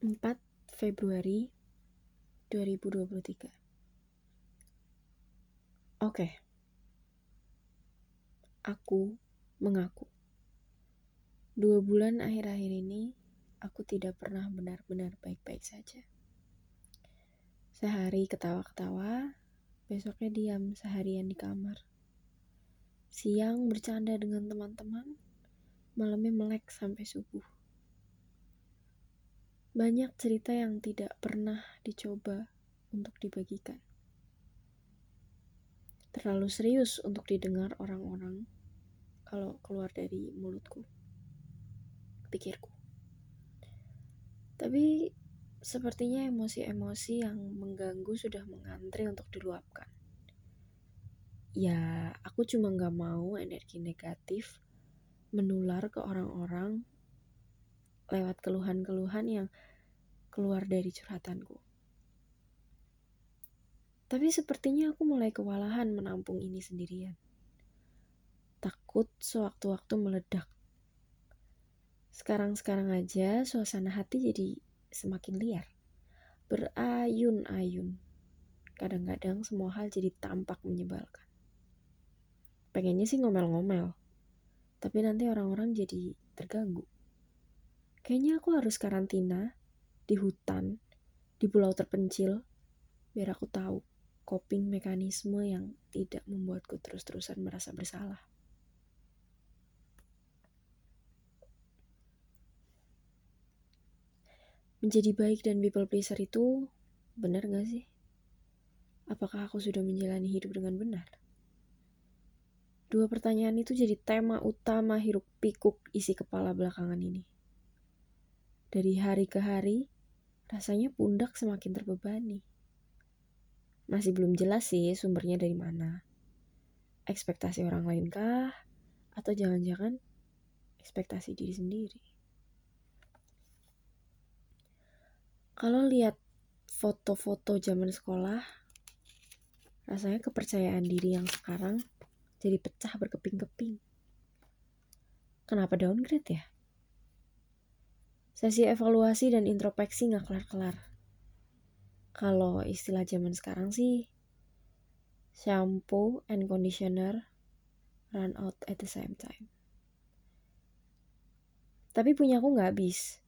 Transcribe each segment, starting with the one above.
4 Februari 2023 Oke. Aku mengaku. Dua bulan akhir-akhir ini Aku tidak pernah benar-benar baik-baik saja. Sehari ketawa-ketawa Besoknya diam seharian di kamar. Siang bercanda dengan teman-teman Malamnya melek sampai subuh banyak cerita yang tidak pernah dicoba untuk dibagikan. Terlalu serius untuk didengar orang-orang kalau keluar dari mulutku, pikirku. Tapi sepertinya emosi-emosi yang mengganggu sudah mengantri untuk diluapkan. Ya, aku cuma gak mau energi negatif menular ke orang-orang lewat keluhan-keluhan yang keluar dari curhatanku. Tapi sepertinya aku mulai kewalahan menampung ini sendirian. Takut sewaktu-waktu meledak. Sekarang-sekarang aja suasana hati jadi semakin liar. Berayun-ayun. Kadang-kadang semua hal jadi tampak menyebalkan. Pengennya sih ngomel-ngomel. Tapi nanti orang-orang jadi terganggu. Kayaknya aku harus karantina di hutan, di pulau terpencil, biar aku tahu coping mekanisme yang tidak membuatku terus-terusan merasa bersalah. Menjadi baik dan people pleaser itu benar gak sih? Apakah aku sudah menjalani hidup dengan benar? Dua pertanyaan itu jadi tema utama hiruk pikuk isi kepala belakangan ini. Dari hari ke hari, rasanya pundak semakin terbebani. Masih belum jelas sih sumbernya dari mana. Ekspektasi orang lain kah? Atau jangan-jangan ekspektasi diri sendiri? Kalau lihat foto-foto zaman sekolah, rasanya kepercayaan diri yang sekarang jadi pecah berkeping-keping. Kenapa downgrade ya? Sesi evaluasi dan introspeksi nggak kelar-kelar. Kalau istilah zaman sekarang sih, shampoo and conditioner run out at the same time. Tapi punya aku nggak habis.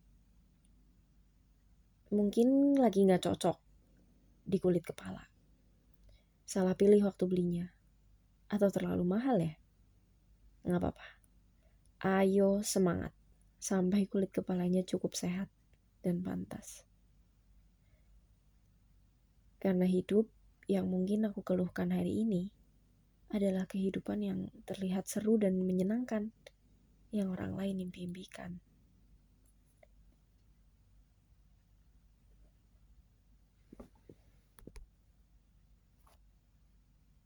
Mungkin lagi nggak cocok di kulit kepala. Salah pilih waktu belinya. Atau terlalu mahal ya? Nggak apa-apa. Ayo semangat sampai kulit kepalanya cukup sehat dan pantas. Karena hidup yang mungkin aku keluhkan hari ini adalah kehidupan yang terlihat seru dan menyenangkan yang orang lain impi-impikan.